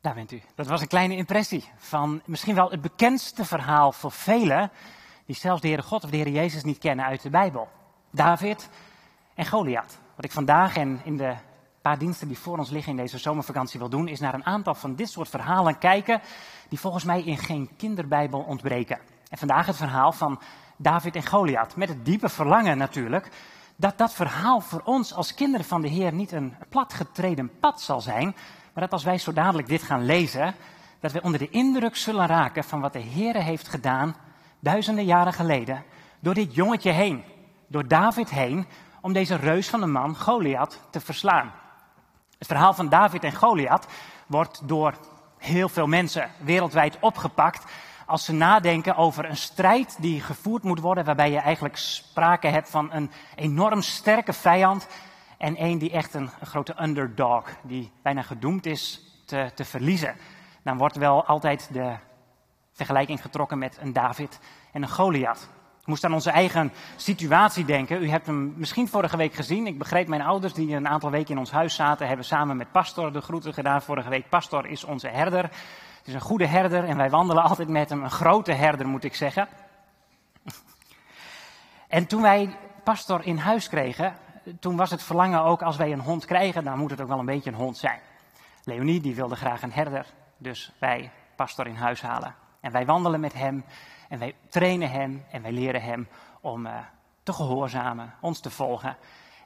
Daar bent u. Dat was een kleine impressie van misschien wel het bekendste verhaal voor velen die zelfs de Heere God of de Heere Jezus niet kennen uit de Bijbel. David en Goliath. Wat ik vandaag en in de paar diensten die voor ons liggen in deze zomervakantie wil doen, is naar een aantal van dit soort verhalen kijken die volgens mij in geen kinderbijbel ontbreken. En vandaag het verhaal van David en Goliath. Met het diepe verlangen natuurlijk dat dat verhaal voor ons als kinderen van de Heer niet een platgetreden pad zal zijn, maar dat als wij zo dadelijk dit gaan lezen, dat we onder de indruk zullen raken van wat de Heer heeft gedaan duizenden jaren geleden door dit jongetje heen, door David heen, om deze reus van een man, Goliath, te verslaan. Het verhaal van David en Goliath wordt door heel veel mensen wereldwijd opgepakt als ze nadenken over een strijd die gevoerd moet worden, waarbij je eigenlijk sprake hebt van een enorm sterke vijand en een die echt een, een grote underdog, die bijna gedoemd is te, te verliezen. Dan wordt wel altijd de vergelijking getrokken met een David en een Goliath. Ik moest aan onze eigen situatie denken. U hebt hem misschien vorige week gezien. Ik begreep mijn ouders, die een aantal weken in ons huis zaten, hebben samen met Pastor de groeten gedaan. Vorige week, Pastor is onze herder. Het is een goede herder en wij wandelen altijd met hem. Een grote herder, moet ik zeggen. En toen wij Pastor in huis kregen, toen was het verlangen ook, als wij een hond krijgen, dan moet het ook wel een beetje een hond zijn. Leonie, die wilde graag een herder, dus wij Pastor in huis halen. En wij wandelen met hem en wij trainen hem en wij leren hem om uh, te gehoorzamen, ons te volgen.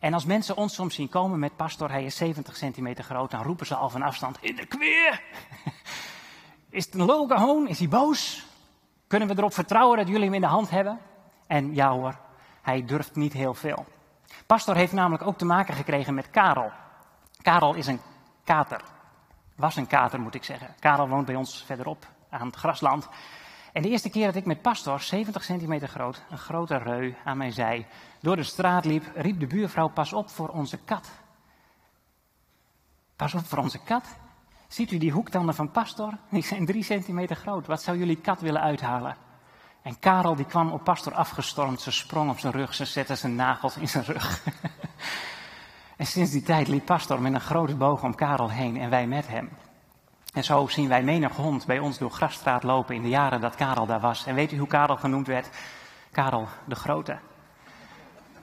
En als mensen ons soms zien komen met pastor, hij is 70 centimeter groot, dan roepen ze al van afstand, in de kweer! is het een hoon? Is hij boos? Kunnen we erop vertrouwen dat jullie hem in de hand hebben? En ja hoor, hij durft niet heel veel. Pastor heeft namelijk ook te maken gekregen met Karel. Karel is een kater. Was een kater, moet ik zeggen. Karel woont bij ons verderop aan het grasland. En de eerste keer dat ik met Pastor, 70 centimeter groot, een grote reu aan mijn zij, door de straat liep, riep de buurvrouw: Pas op voor onze kat. Pas op voor onze kat. Ziet u die hoektanden van Pastor? Die zijn drie centimeter groot. Wat zou jullie kat willen uithalen? En Karel die kwam op Pastor afgestormd. Ze sprong op zijn rug. Ze zette zijn nagels in zijn rug. en sinds die tijd liep Pastor met een grote boog om Karel heen en wij met hem. En zo zien wij menig hond bij ons door Grasstraat lopen in de jaren dat Karel daar was. En weet u hoe Karel genoemd werd? Karel de Grote.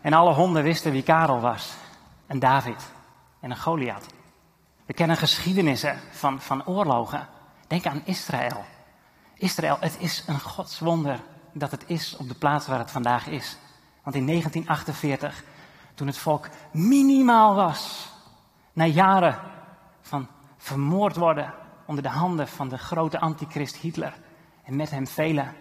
En alle honden wisten wie Karel was. Een David en een Goliath. We kennen geschiedenissen van, van oorlogen. Denk aan Israël. Israël, het is een godswonder dat het is op de plaats waar het vandaag is. Want in 1948, toen het volk minimaal was, na jaren van vermoord worden, onder de handen van de grote antichrist Hitler en met hem velen,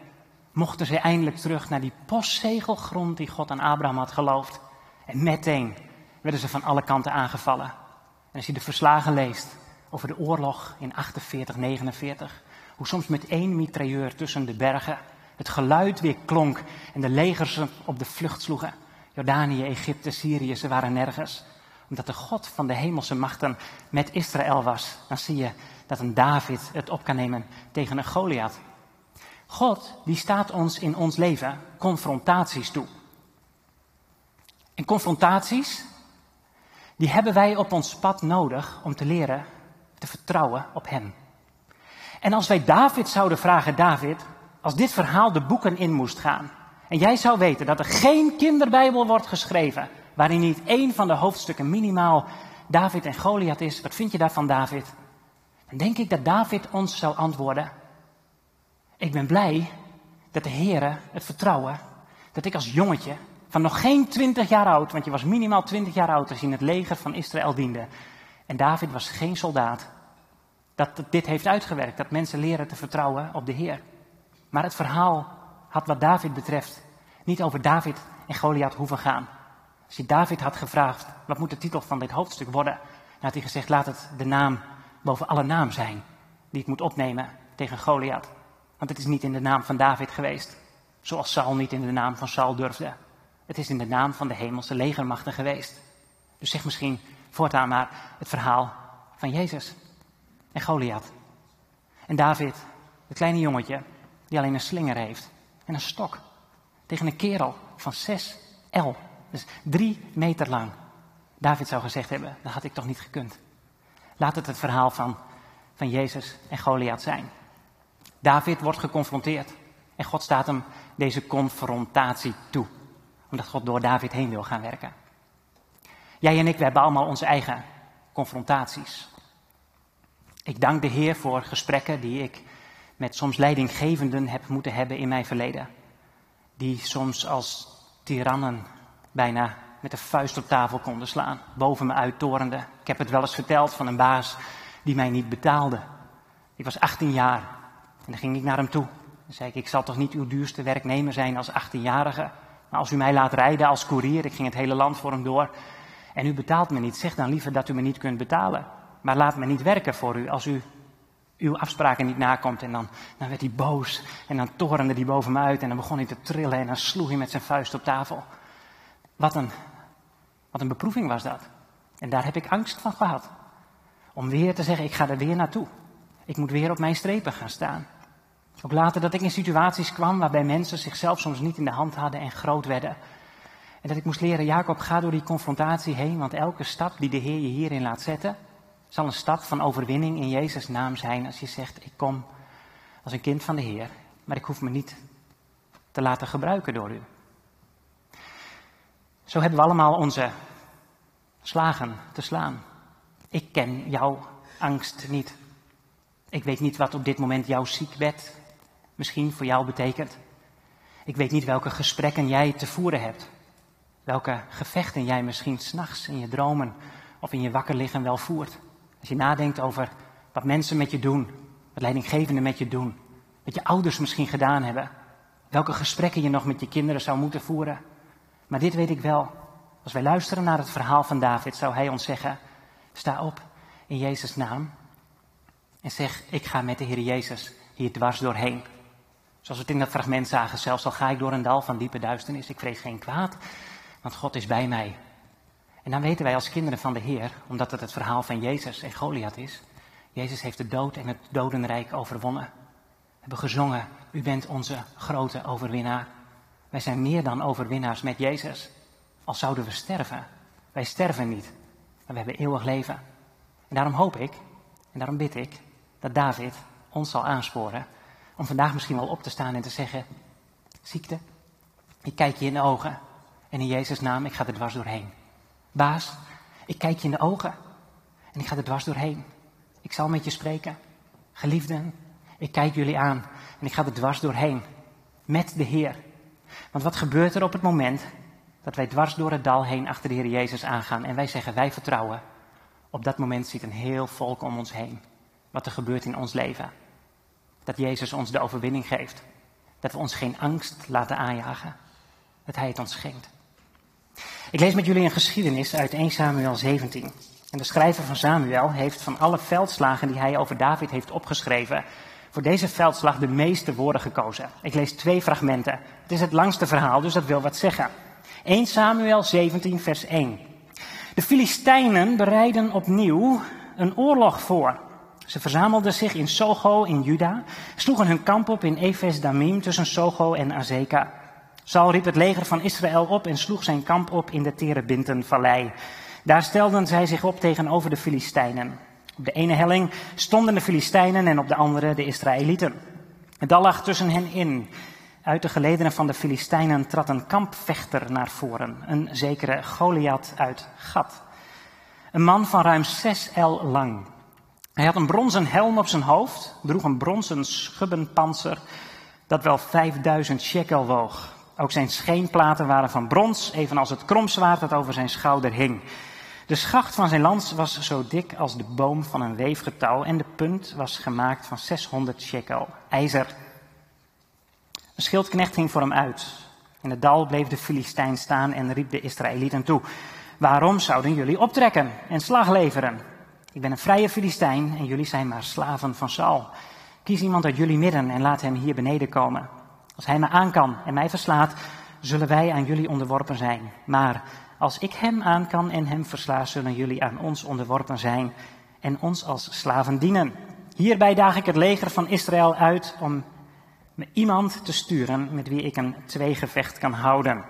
mochten ze eindelijk terug naar die postzegelgrond die God aan Abraham had geloofd. En meteen werden ze van alle kanten aangevallen. En als je de verslagen leest over de oorlog in 48, 49, hoe soms met één mitrailleur tussen de bergen het geluid weer klonk en de legers op de vlucht sloegen. Jordanië, Egypte, Syrië, ze waren nergens. Omdat de God van de hemelse machten met Israël was, dan zie je dat een David het op kan nemen tegen een Goliath. God, die staat ons in ons leven confrontaties toe. En confrontaties, die hebben wij op ons pad nodig om te leren te vertrouwen op Hem. En als wij David zouden vragen, David, als dit verhaal de boeken in moest gaan, en jij zou weten dat er geen kinderbijbel wordt geschreven, waarin niet één van de hoofdstukken minimaal David en Goliath is, wat vind je daarvan, David? Dan denk ik dat David ons zou antwoorden: Ik ben blij dat de Heere het vertrouwen dat ik als jongetje van nog geen twintig jaar oud, want je was minimaal twintig jaar oud als je in het leger van Israël diende. En David was geen soldaat. Dat dit heeft uitgewerkt, dat mensen leren te vertrouwen op de Heer. Maar het verhaal had wat David betreft niet over David en Goliath hoeven gaan. Als je David had gevraagd, wat moet de titel van dit hoofdstuk worden? Dan had hij gezegd, laat het de naam boven alle naam zijn die ik moet opnemen tegen Goliath. Want het is niet in de naam van David geweest, zoals Saul niet in de naam van Saul durfde. Het is in de naam van de hemelse legermachten geweest. Dus zeg misschien voortaan maar het verhaal van Jezus en Goliath. En David, het kleine jongetje, die alleen een slinger heeft en een stok. Tegen een kerel van 6 L, dus drie meter lang. David zou gezegd hebben, dat had ik toch niet gekund. Laat het het verhaal van, van Jezus en Goliath zijn. David wordt geconfronteerd en God staat hem deze confrontatie toe, omdat God door David heen wil gaan werken. Jij en ik, we hebben allemaal onze eigen confrontaties. Ik dank de Heer voor gesprekken die ik met soms leidinggevenden heb moeten hebben in mijn verleden. Die soms als tirannen bijna met de vuist op tafel konden slaan, boven me uittorende. Ik heb het wel eens verteld van een baas die mij niet betaalde. Ik was 18 jaar en dan ging ik naar hem toe. Dan zei ik, ik zal toch niet uw duurste werknemer zijn als 18-jarige. Maar als u mij laat rijden als koerier, ik ging het hele land voor hem door. En u betaalt me niet, zeg dan liever dat u me niet kunt betalen. Maar laat me niet werken voor u als u uw afspraken niet nakomt. En dan, dan werd hij boos en dan torende hij boven me uit en dan begon hij te trillen en dan sloeg hij met zijn vuist op tafel. Wat een, wat een beproeving was dat. En daar heb ik angst van gehad. Om weer te zeggen, ik ga er weer naartoe. Ik moet weer op mijn strepen gaan staan. Ook later dat ik in situaties kwam waarbij mensen zichzelf soms niet in de hand hadden en groot werden. En dat ik moest leren, Jacob, ga door die confrontatie heen, want elke stap die de Heer je hierin laat zetten, zal een stap van overwinning in Jezus' naam zijn als je zegt, ik kom als een kind van de Heer, maar ik hoef me niet te laten gebruiken door u. Zo hebben we allemaal onze slagen te slaan. Ik ken jouw angst niet. Ik weet niet wat op dit moment jouw ziekbed misschien voor jou betekent. Ik weet niet welke gesprekken jij te voeren hebt. Welke gevechten jij misschien s'nachts in je dromen of in je wakker liggen wel voert. Als je nadenkt over wat mensen met je doen, wat leidinggevenden met je doen, wat je ouders misschien gedaan hebben, welke gesprekken je nog met je kinderen zou moeten voeren. Maar dit weet ik wel. Als wij luisteren naar het verhaal van David, zou hij ons zeggen: sta op in Jezus' naam en zeg: ik ga met de Heer Jezus hier dwars doorheen. Zoals we het in dat fragment zagen, zelfs al ga ik door een dal van diepe duisternis, ik vrees geen kwaad, want God is bij mij. En dan weten wij als kinderen van de Heer, omdat het het verhaal van Jezus en Goliath is, Jezus heeft de dood en het dodenrijk overwonnen. We hebben gezongen, u bent onze grote overwinnaar. Wij zijn meer dan overwinnaars met Jezus. Al zouden we sterven. Wij sterven niet, maar we hebben eeuwig leven. En daarom hoop ik, en daarom bid ik, dat David ons zal aansporen om vandaag misschien wel op te staan en te zeggen, ziekte, ik kijk je in de ogen en in Jezus' naam, ik ga er dwars doorheen. Baas, ik kijk je in de ogen en ik ga er dwars doorheen. Ik zal met je spreken. Geliefden, ik kijk jullie aan en ik ga er dwars doorheen. Met de Heer. Want wat gebeurt er op het moment dat wij dwars door het dal heen achter de Heer Jezus aangaan en wij zeggen wij vertrouwen? Op dat moment ziet een heel volk om ons heen wat er gebeurt in ons leven. Dat Jezus ons de overwinning geeft. Dat we ons geen angst laten aanjagen. Dat Hij het ons schenkt. Ik lees met jullie een geschiedenis uit 1 Samuel 17. En de schrijver van Samuel heeft van alle veldslagen die hij over David heeft opgeschreven, voor deze veldslag de meeste woorden gekozen. Ik lees twee fragmenten. Het is het langste verhaal, dus dat wil wat zeggen. 1 Samuel 17, vers 1. De Filistijnen bereiden opnieuw een oorlog voor. Ze verzamelden zich in Sogo in Juda, sloegen hun kamp op in Efes Damim tussen Sogo en Azeka. Saul riep het leger van Israël op en sloeg zijn kamp op in de Terebintenvallei. Daar stelden zij zich op tegenover de Filistijnen. Op de ene helling stonden de Filistijnen en op de andere de Israëlieten. Het dal lag tussen hen in. Uit de gelederen van de Filistijnen trad een kampvechter naar voren, een zekere Goliath uit Gat. Een man van ruim zes el lang. Hij had een bronzen helm op zijn hoofd, droeg een bronzen schubbenpanzer dat wel 5000 shekel woog. Ook zijn scheenplaten waren van brons, evenals het kromzwaard dat over zijn schouder hing. De schacht van zijn lans was zo dik als de boom van een weefgetouw en de punt was gemaakt van 600 shekel ijzer. Een schildknecht ging voor hem uit. In het dal bleef de Filistijn staan en riep de Israëlieten toe. Waarom zouden jullie optrekken en slag leveren? Ik ben een vrije Filistijn en jullie zijn maar slaven van Saul. Kies iemand uit jullie midden en laat hem hier beneden komen. Als hij me aan kan en mij verslaat, zullen wij aan jullie onderworpen zijn. Maar als ik hem aan kan en hem versla, zullen jullie aan ons onderworpen zijn en ons als slaven dienen. Hierbij daag ik het leger van Israël uit om me iemand te sturen met wie ik een tweegevecht kan houden.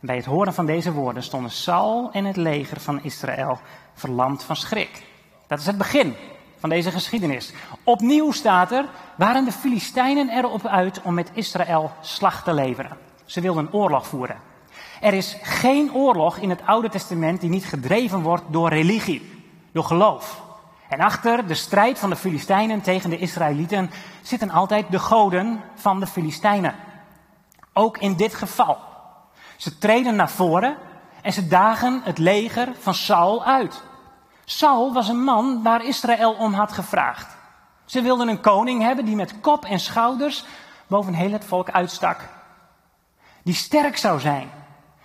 bij het horen van deze woorden stonden Saul en het leger van Israël verlamd van schrik. Dat is het begin van deze geschiedenis. Opnieuw staat er, waren de Filistijnen erop uit om met Israël slag te leveren. Ze wilden oorlog voeren. Er is geen oorlog in het Oude Testament die niet gedreven wordt door religie, door geloof. En achter de strijd van de Filistijnen tegen de Israëlieten zitten altijd de goden van de Filistijnen. Ook in dit geval. Ze treden naar voren en ze dagen het leger van Saul uit. Saul was een man waar Israël om had gevraagd. Ze wilden een koning hebben die met kop en schouders boven heel het volk uitstak. Die sterk zou zijn.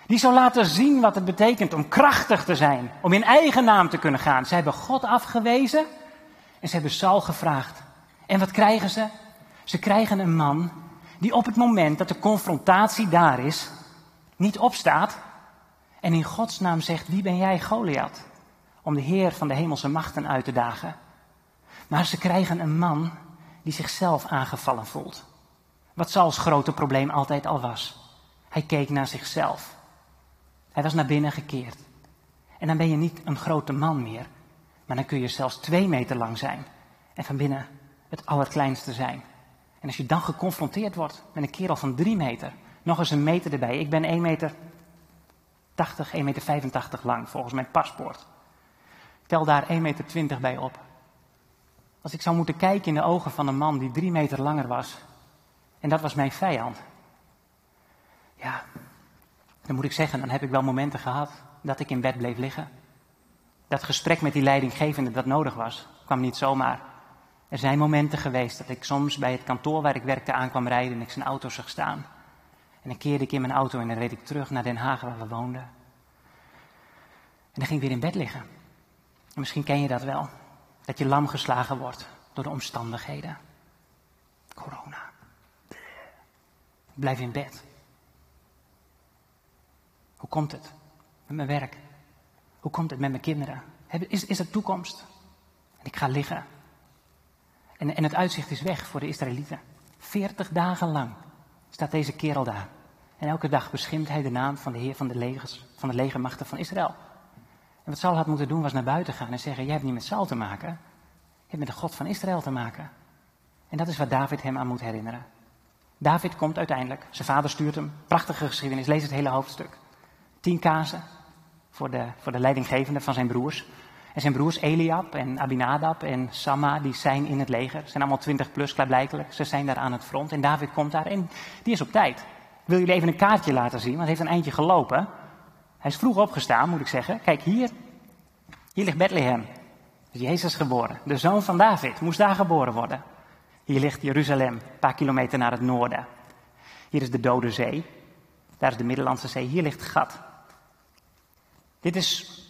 Die zou laten zien wat het betekent om krachtig te zijn. Om in eigen naam te kunnen gaan. Ze hebben God afgewezen en ze hebben Saul gevraagd. En wat krijgen ze? Ze krijgen een man die op het moment dat de confrontatie daar is, niet opstaat en in Gods naam zegt: Wie ben jij, Goliath? Om de Heer van de hemelse machten uit te dagen. Maar ze krijgen een man die zichzelf aangevallen voelt. Wat Sauls grote probleem altijd al was. Hij keek naar zichzelf. Hij was naar binnen gekeerd. En dan ben je niet een grote man meer, maar dan kun je zelfs twee meter lang zijn en van binnen het allerkleinste zijn. En als je dan geconfronteerd wordt met een kerel van drie meter, nog eens een meter erbij. Ik ben 1 meter 80, 1 meter 85 lang volgens mijn paspoort. Tel daar 1 meter 20 bij op. Als ik zou moeten kijken in de ogen van een man die drie meter langer was, en dat was mijn vijand. Ja, dan moet ik zeggen, dan heb ik wel momenten gehad dat ik in bed bleef liggen. Dat gesprek met die leidinggevende dat nodig was, kwam niet zomaar. Er zijn momenten geweest dat ik soms bij het kantoor waar ik werkte aankwam rijden en ik zijn auto zag staan. En dan keerde ik in mijn auto en dan reed ik terug naar Den Haag waar we woonden. En dan ging ik weer in bed liggen. En misschien ken je dat wel. Dat je lam geslagen wordt door de omstandigheden. Corona. blijf in bed. Hoe komt het met mijn werk? Hoe komt het met mijn kinderen? Is, is er toekomst? En ik ga liggen. En, en het uitzicht is weg voor de Israëlieten. Veertig dagen lang staat deze kerel daar. En elke dag beschimt hij de naam van de Heer van de legers, van de legermachten van Israël. En wat Saul had moeten doen was naar buiten gaan en zeggen, jij hebt niet met Saul te maken. Je hebt met de God van Israël te maken. En dat is wat David hem aan moet herinneren. David komt uiteindelijk, zijn vader stuurt hem, prachtige geschiedenis, lees het hele hoofdstuk. Tien kazen voor de, voor de leidinggevende van zijn broers. En zijn broers Eliab en Abinadab en Samma, die zijn in het leger. Ze zijn allemaal 20 plus, klaarblijkelijk. Ze zijn daar aan het front. En David komt daar en die is op tijd. Wil jullie even een kaartje laten zien, want hij heeft een eindje gelopen. Hij is vroeg opgestaan, moet ik zeggen. Kijk, hier, hier ligt Bethlehem. Jezus geboren. De zoon van David moest daar geboren worden. Hier ligt Jeruzalem, een paar kilometer naar het noorden. Hier is de Dode Zee. Daar is de Middellandse Zee. Hier ligt Gat. Dit is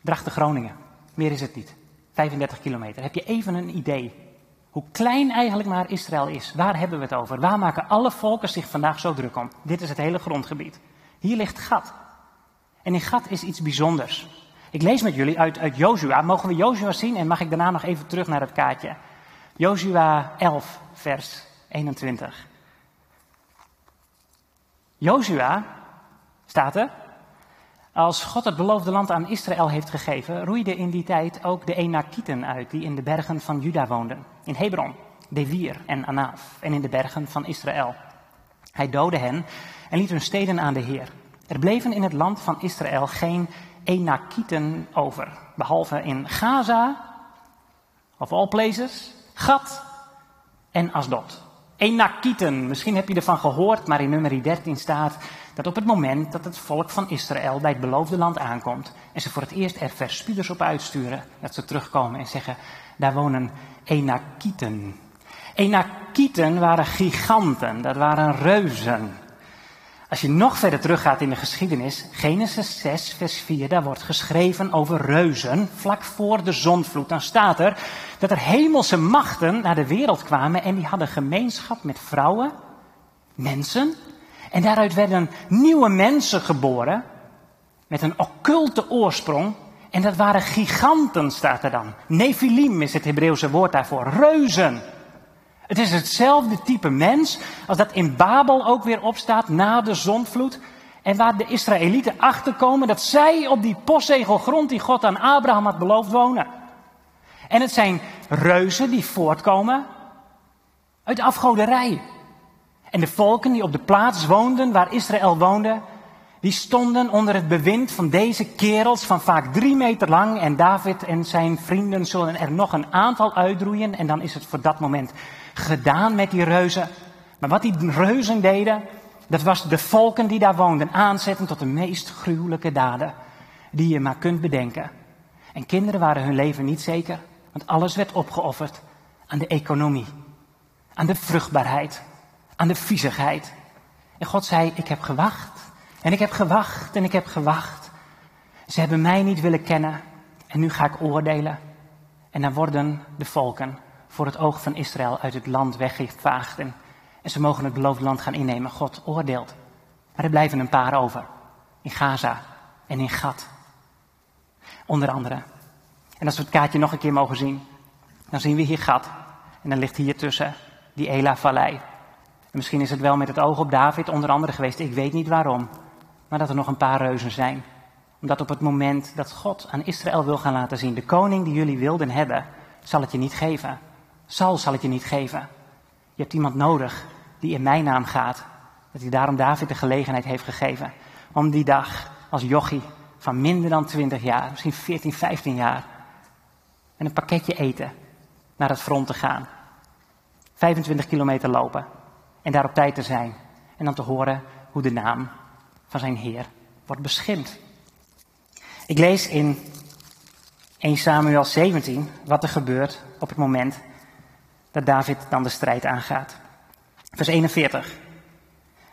Drachten Groningen. Meer is het niet. 35 kilometer. Heb je even een idee hoe klein eigenlijk maar Israël is? Waar hebben we het over? Waar maken alle volken zich vandaag zo druk om? Dit is het hele grondgebied. Hier ligt Gat. En in Gat is iets bijzonders. Ik lees met jullie uit, uit Jozua. Mogen we Jozua zien en mag ik daarna nog even terug naar het kaartje? Jozua 11, vers 21. Jozua, staat er, als God het beloofde land aan Israël heeft gegeven, roeide in die tijd ook de Enakieten uit die in de bergen van Juda woonden. In Hebron, Devir en Anaf en in de bergen van Israël. Hij doodde hen en liet hun steden aan de Heer. Er bleven in het land van Israël geen Enakieten over, behalve in Gaza, of all places, Gat en Asdod. Enakieten, misschien heb je ervan gehoord, maar in nummer 13 staat dat op het moment dat het volk van Israël bij het beloofde land aankomt en ze voor het eerst er verspieders op uitsturen, dat ze terugkomen en zeggen, daar wonen Enakieten. Enakieten waren giganten, dat waren reuzen. Als je nog verder teruggaat in de geschiedenis, Genesis 6, vers 4, daar wordt geschreven over reuzen, vlak voor de zondvloed. Dan staat er dat er hemelse machten naar de wereld kwamen en die hadden gemeenschap met vrouwen, mensen. En daaruit werden nieuwe mensen geboren met een occulte oorsprong. En dat waren giganten, staat er dan. Nephilim is het Hebreeuwse woord daarvoor, reuzen. Het is hetzelfde type mens als dat in Babel ook weer opstaat na de zondvloed. En waar de Israëlieten achterkomen dat zij op die postzegelgrond die God aan Abraham had beloofd wonen. En het zijn reuzen die voortkomen uit afgoderij. En de volken die op de plaats woonden waar Israël woonde, die stonden onder het bewind van deze kerels van vaak drie meter lang. En David en zijn vrienden zullen er nog een aantal uitroeien. En dan is het voor dat moment gedaan met die reuzen. Maar wat die reuzen deden, dat was de volken die daar woonden aanzetten tot de meest gruwelijke daden die je maar kunt bedenken. En kinderen waren hun leven niet zeker, want alles werd opgeofferd aan de economie, aan de vruchtbaarheid, aan de viezigheid. En God zei, ik heb gewacht en ik heb gewacht en ik heb gewacht. Ze hebben mij niet willen kennen en nu ga ik oordelen. En dan worden de volken voor het oog van Israël uit het land weggevaagd. En, en ze mogen het beloofde land gaan innemen. God oordeelt. Maar er blijven een paar over. In Gaza en in Gat. Onder andere. En als we het kaartje nog een keer mogen zien, dan zien we hier Gat. En dan ligt hier tussen die Ela-vallei. En misschien is het wel met het oog op David onder andere geweest. Ik weet niet waarom maar dat er nog een paar reuzen zijn. Omdat op het moment dat God aan Israël wil gaan laten zien, de koning die jullie wilden hebben, zal het je niet geven. Zal zal het je niet geven. Je hebt iemand nodig die in mijn naam gaat. Dat hij daarom David de gelegenheid heeft gegeven om die dag als jochie van minder dan 20 jaar, misschien 14, 15 jaar, en een pakketje eten naar het front te gaan. 25 kilometer lopen en daar op tijd te zijn. En dan te horen hoe de naam van zijn Heer wordt beschimd. Ik lees in 1 Samuel 17 wat er gebeurt op het moment dat David dan de strijd aangaat. Vers 41.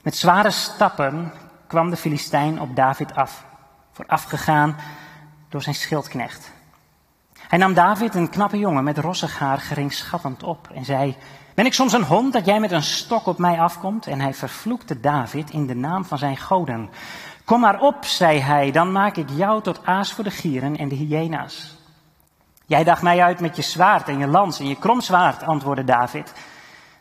Met zware stappen kwam de Filistijn op David af, voorafgegaan door zijn schildknecht. Hij nam David, een knappe jongen met rossig haar, geringschattend op en zei: ben ik soms een hond dat jij met een stok op mij afkomt? En hij vervloekte David in de naam van zijn goden. Kom maar op, zei hij, dan maak ik jou tot aas voor de gieren en de hyena's. Jij dacht mij uit met je zwaard en je lans en je kromzwaard, antwoordde David.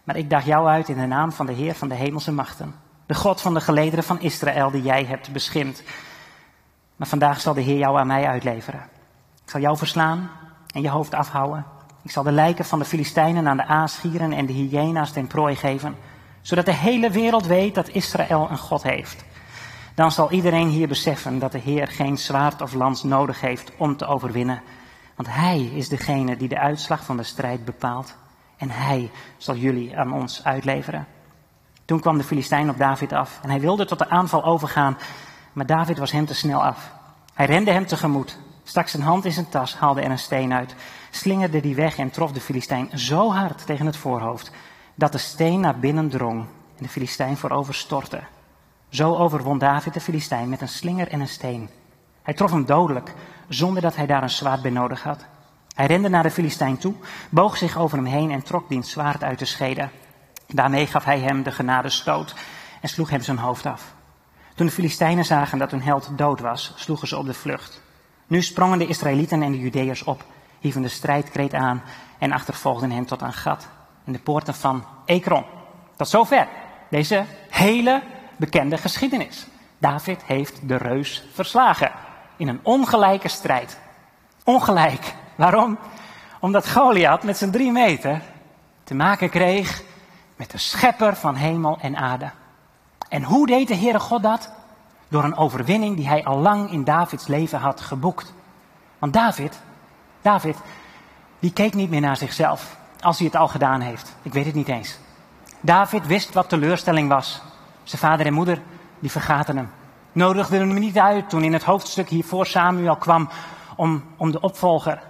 Maar ik dacht jou uit in de naam van de Heer van de hemelse machten. De God van de gelederen van Israël die jij hebt beschimd. Maar vandaag zal de Heer jou aan mij uitleveren. Ik zal jou verslaan en je hoofd afhouden. Ik zal de lijken van de Filistijnen aan de aasgieren en de hyena's ten prooi geven, zodat de hele wereld weet dat Israël een God heeft. Dan zal iedereen hier beseffen dat de Heer geen zwaard of lans nodig heeft om te overwinnen, want Hij is degene die de uitslag van de strijd bepaalt en Hij zal jullie aan ons uitleveren. Toen kwam de Filistijn op David af en hij wilde tot de aanval overgaan, maar David was hem te snel af. Hij rende hem tegemoet, stak zijn hand in zijn tas, haalde er een steen uit slingerde die weg en trof de Filistijn zo hard tegen het voorhoofd dat de steen naar binnen drong en de Filistijn voorover stortte. Zo overwon David de Filistijn met een slinger en een steen. Hij trof hem dodelijk, zonder dat hij daar een zwaard bij nodig had. Hij rende naar de Filistijn toe, boog zich over hem heen en trok diens zwaard uit de schede. Daarmee gaf hij hem de genade stoot en sloeg hem zijn hoofd af. Toen de Filistijnen zagen dat hun held dood was, sloegen ze op de vlucht. Nu sprongen de Israëlieten en de Judeërs op hieven de strijdkreet aan en achtervolgden hem tot aan Gat in de poorten van Ekron. Tot zover deze hele bekende geschiedenis. David heeft de reus verslagen in een ongelijke strijd. Ongelijk. Waarom? Omdat Goliath met zijn drie meter te maken kreeg met de schepper van hemel en aarde. En hoe deed de Heere God dat? Door een overwinning die hij al lang in Davids leven had geboekt. Want David David, die keek niet meer naar zichzelf als hij het al gedaan heeft. Ik weet het niet eens. David wist wat teleurstelling was. Zijn vader en moeder, die vergaten hem. Nodigden hem niet uit toen in het hoofdstuk hiervoor Samuel kwam om, om de opvolger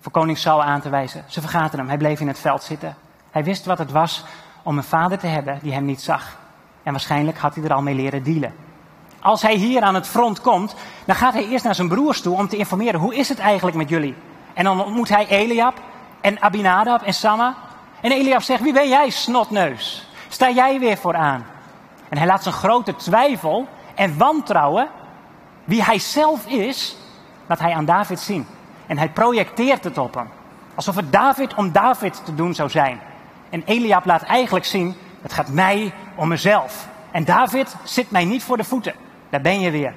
voor koning Saul aan te wijzen. Ze vergaten hem. Hij bleef in het veld zitten. Hij wist wat het was om een vader te hebben die hem niet zag. En waarschijnlijk had hij er al mee leren dealen. Als hij hier aan het front komt, dan gaat hij eerst naar zijn broers toe om te informeren. Hoe is het eigenlijk met jullie? En dan ontmoet hij Eliab en Abinadab en Samma. En Eliab zegt, wie ben jij, snotneus? Sta jij weer vooraan? En hij laat zijn grote twijfel en wantrouwen, wie hij zelf is, laat hij aan David zien. En hij projecteert het op hem. Alsof het David om David te doen zou zijn. En Eliab laat eigenlijk zien, het gaat mij om mezelf. En David zit mij niet voor de voeten. Daar ben je weer.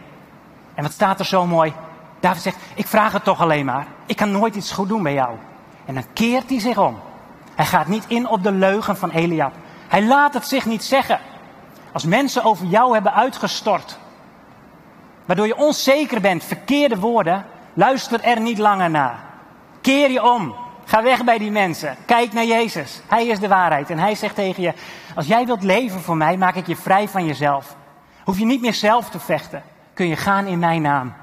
En wat staat er zo mooi? David zegt, ik vraag het toch alleen maar. Ik kan nooit iets goed doen bij jou. En dan keert hij zich om. Hij gaat niet in op de leugen van Eliab. Hij laat het zich niet zeggen. Als mensen over jou hebben uitgestort, waardoor je onzeker bent, verkeerde woorden, luister er niet langer naar. Keer je om. Ga weg bij die mensen. Kijk naar Jezus. Hij is de waarheid. En hij zegt tegen je: Als jij wilt leven voor mij, maak ik je vrij van jezelf. Hoef je niet meer zelf te vechten. Kun je gaan in mijn naam.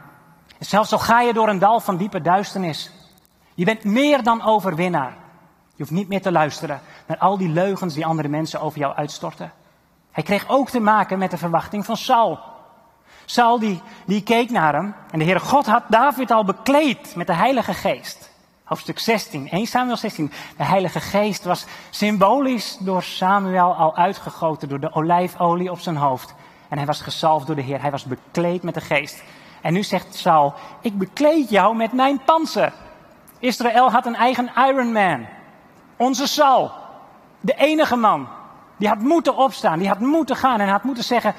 En zelfs al ga je door een dal van diepe duisternis. Je bent meer dan overwinnaar. Je hoeft niet meer te luisteren naar al die leugens die andere mensen over jou uitstorten. Hij kreeg ook te maken met de verwachting van Saul. Saul die, die keek naar hem en de Heere God had David al bekleed met de Heilige Geest. Hoofdstuk 16, 1 Samuel 16. De Heilige Geest was symbolisch door Samuel al uitgegoten door de olijfolie op zijn hoofd. En hij was gezalfd door de Heer. Hij was bekleed met de Geest. En nu zegt Saul, ik bekleed jou met mijn panzer. Israël had een eigen Iron Man. Onze Saul. De enige man. Die had moeten opstaan. Die had moeten gaan en had moeten zeggen,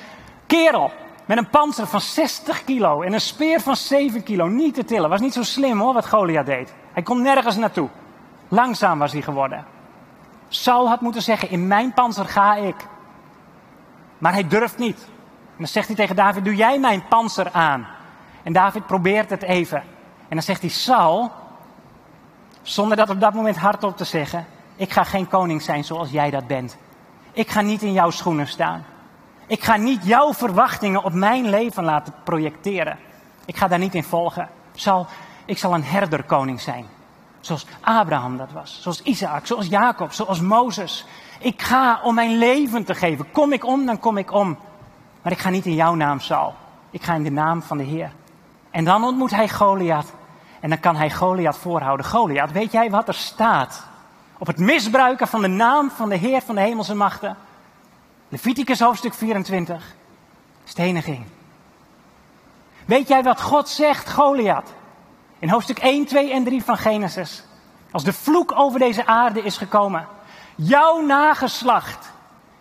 kerel, met een panzer van 60 kilo en een speer van 7 kilo. Niet te tillen. Was niet zo slim hoor, wat Goliath deed. Hij kon nergens naartoe. Langzaam was hij geworden. Saul had moeten zeggen, in mijn panzer ga ik. Maar hij durft niet. En dan zegt hij tegen David, doe jij mijn panzer aan. En David probeert het even. En dan zegt hij, Saul, zonder dat op dat moment hardop te zeggen, ik ga geen koning zijn zoals jij dat bent. Ik ga niet in jouw schoenen staan. Ik ga niet jouw verwachtingen op mijn leven laten projecteren. Ik ga daar niet in volgen. Zal, ik zal een herderkoning zijn. Zoals Abraham dat was. Zoals Isaac, zoals Jacob, zoals Mozes. Ik ga om mijn leven te geven. Kom ik om, dan kom ik om. Maar ik ga niet in jouw naam, Saul. Ik ga in de naam van de Heer. En dan ontmoet hij Goliath. En dan kan hij Goliath voorhouden. Goliath, weet jij wat er staat? Op het misbruiken van de naam van de Heer van de hemelse machten. Leviticus hoofdstuk 24. Steniging. Weet jij wat God zegt, Goliath? In hoofdstuk 1, 2 en 3 van Genesis. Als de vloek over deze aarde is gekomen. Jouw nageslacht.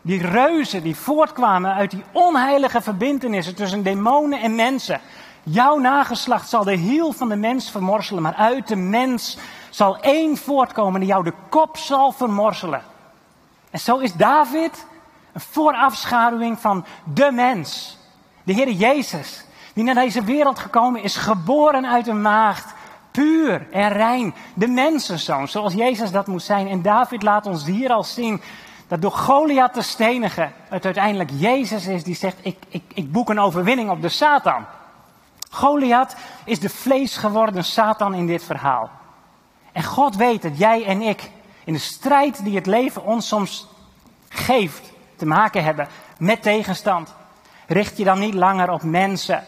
Die reuzen die voortkwamen uit die onheilige verbintenissen tussen demonen en mensen. Jouw nageslacht zal de hiel van de mens vermorselen. Maar uit de mens zal één voortkomen die jou de kop zal vermorselen. En zo is David een voorafschaduwing van de mens. De Heer Jezus, die naar deze wereld gekomen is, geboren uit een maagd, puur en rein. De mensenzoon, zoals Jezus dat moet zijn. En David laat ons hier al zien dat door Goliath te stenigen, het uiteindelijk Jezus is die zegt, ik, ik, ik boek een overwinning op de Satan. Goliath is de vlees geworden Satan in dit verhaal. En God weet dat jij en ik in de strijd die het leven ons soms geeft, te maken hebben met tegenstand. Richt je dan niet langer op mensen,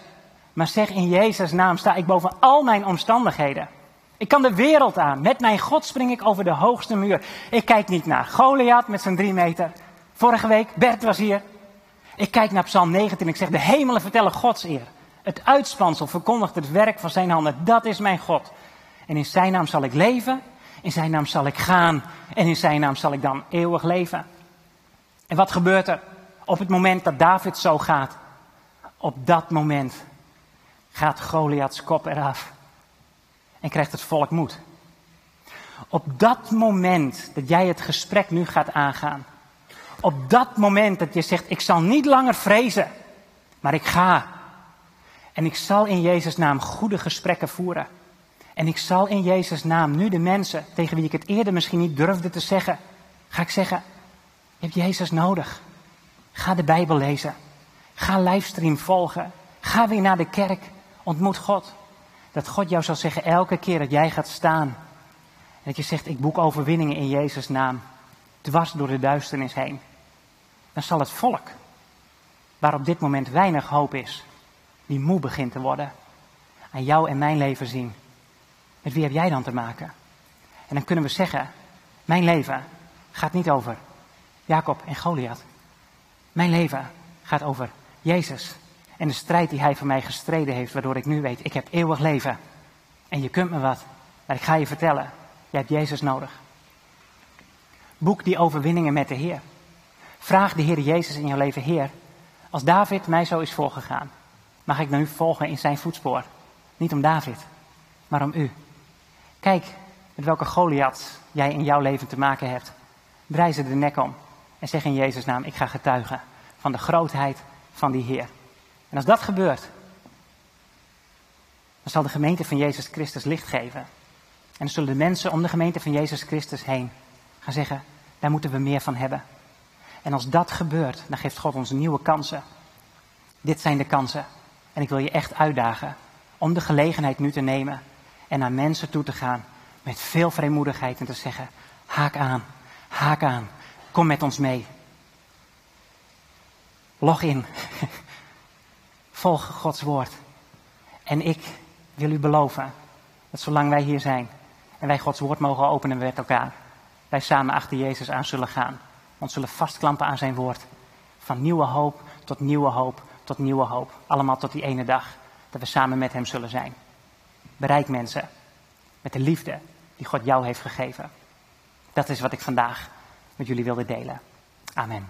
maar zeg in Jezus' naam sta ik boven al mijn omstandigheden. Ik kan de wereld aan. Met mijn God spring ik over de hoogste muur. Ik kijk niet naar Goliath met zijn drie meter. Vorige week, Bert was hier. Ik kijk naar Psalm 19 en ik zeg, de hemelen vertellen Gods eer. Het uitspansel verkondigt het werk van zijn handen. Dat is mijn God. En in zijn naam zal ik leven. In zijn naam zal ik gaan. En in zijn naam zal ik dan eeuwig leven. En wat gebeurt er op het moment dat David zo gaat? Op dat moment gaat Goliaths kop eraf en krijgt het volk moed. Op dat moment dat jij het gesprek nu gaat aangaan, op dat moment dat je zegt, ik zal niet langer vrezen, maar ik ga. En ik zal in Jezus' naam goede gesprekken voeren. En ik zal in Jezus' naam nu de mensen tegen wie ik het eerder misschien niet durfde te zeggen, ga ik zeggen, je hebt Jezus nodig. Ga de Bijbel lezen. Ga livestream volgen. Ga weer naar de kerk. Ontmoet God. Dat God jou zal zeggen elke keer dat jij gaat staan. En dat je zegt, ik boek overwinningen in Jezus' naam. Dwars door de duisternis heen. Dan zal het volk, waar op dit moment weinig hoop is, die moe begint te worden, aan jou en mijn leven zien. Met wie heb jij dan te maken? En dan kunnen we zeggen, mijn leven gaat niet over Jacob en Goliath. Mijn leven gaat over Jezus en de strijd die hij voor mij gestreden heeft, waardoor ik nu weet, ik heb eeuwig leven. En je kunt me wat, maar ik ga je vertellen, je hebt Jezus nodig. Boek die overwinningen met de Heer. Vraag de Heer Jezus in je leven, Heer, als David mij zo is voorgegaan, mag ik dan u volgen in zijn voetspoor? Niet om David, maar om u. Kijk met welke Goliath jij in jouw leven te maken hebt. Draai ze de nek om en zeg in Jezus' naam, ik ga getuigen van de grootheid van die Heer. En als dat gebeurt, dan zal de gemeente van Jezus Christus licht geven. En dan zullen de mensen om de gemeente van Jezus Christus heen gaan zeggen, daar moeten we meer van hebben. En als dat gebeurt, dan geeft God ons nieuwe kansen. Dit zijn de kansen. En ik wil je echt uitdagen om de gelegenheid nu te nemen en naar mensen toe te gaan met veel vrijmoedigheid en te zeggen, haak aan, haak aan, kom met ons mee. Log in, volg Gods woord. En ik wil u beloven dat zolang wij hier zijn en wij Gods woord mogen openen met elkaar, wij samen achter Jezus aan zullen gaan. Ons zullen vastklampen aan zijn woord. Van nieuwe hoop tot nieuwe hoop tot nieuwe hoop. Allemaal tot die ene dag dat we samen met Hem zullen zijn. Bereik mensen met de liefde die God jou heeft gegeven. Dat is wat ik vandaag met jullie wilde delen. Amen.